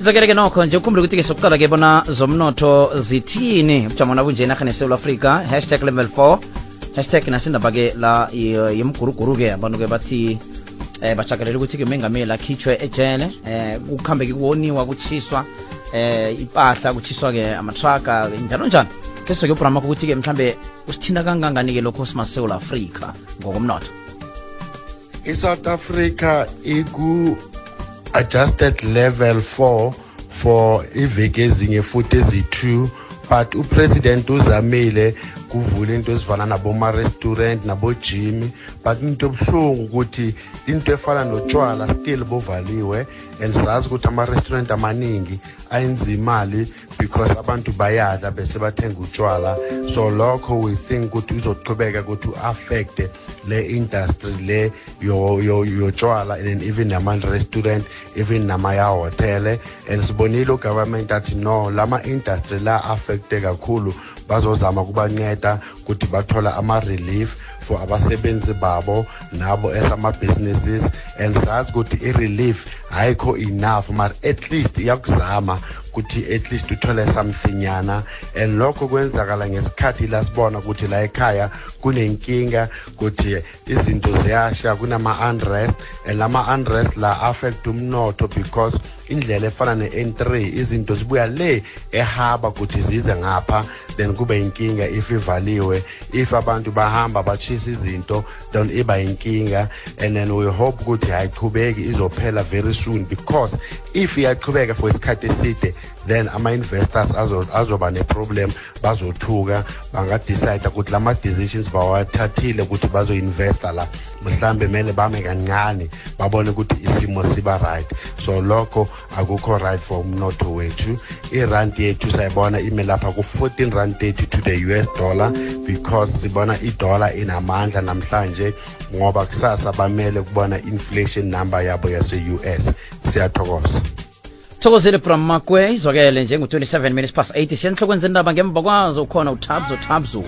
sizokele-ke nokho nje ukhumbule ukuthi-ke sokuqala ke bona zomnotho zithini. Ubujamo nabunje enarheni esewula afrika. Hashtag level 4 hashtag nasindaba-ke la yemguruguru-ke abantu-ke bathi eh bajagalela ukuthi-ke umengameli akhitshwe ejele eh kukuhambe-ke kuwoniwa kutshiswa eh ipahla kutshiswa-ke amatraga njalo njani ke sizoke ukuthi-ke mhlambe usithinda kangangani-ke lokho simasewula afrika ngokomnotho? South Africa iku adjusted level 4 for iveke ezinye futhi ezi2 but upresident uzamile kuvula into ezifana naboma-restaurant nabo-gym. But into ebuhlungu ukuthi into efana notshwala still bovaliwe and sazi ukuthi ama-restaurant amaningi ayenza imali because abantu bayadla bese bathenga utshwala. So lokho we think ukuthi uzoqhubeka ukuthi u-affecte le industry le yo- yo- yotshwala and even nama-restaurant even namaya-hotele and sibonile ugovernment athi no lama-industry la affecte kakhulu. Bazozama kubanceda ukuthi bathola ama-relief for abasebenzi babo nabo as ama-businesses. And sazi ukuthi i-relief ayikho enough but at least iyakuzama ukuthi at least uthole something yana and lokho kwenzakala ngesikhathi la sibona ukuthi la ekhaya kunenkinga ukuthi izinto ziyasha kunama-unrest. And lama-unrest la affect umnotho because indlela efana ne-n3 izinto zibuya le ehaba ukuthi zize ngapha then kube inkinga if ivaliwe. If abantu bahamba bachisa izinto then iba inkinga and then we hope ukuthi ayichubeki izophela very soon because if iyaqhubeka for isikhathi eside then ama-investors azo- azoba ne-problem bazothuka bangadecide ukuthi lama-decisions bawathathile ukuthi bazo-investa la. Mhlambe kumele bame kancane babone ukuthi isimo siba right. So lokho akukho right for umnotho wethu. Irandi yethu sayibona ime lapha ku-14 rand 30 to the us dollar because sibona idollar inamandla namhlanje ngoba kusasa bamele kubona inflation number yabo yase-us siyathokoza. Thokozile from makwe izwakele njengo-27 minutes past 80 siyanhlokweni zendaba ngemva kwazo ukhona utabzo tabzo.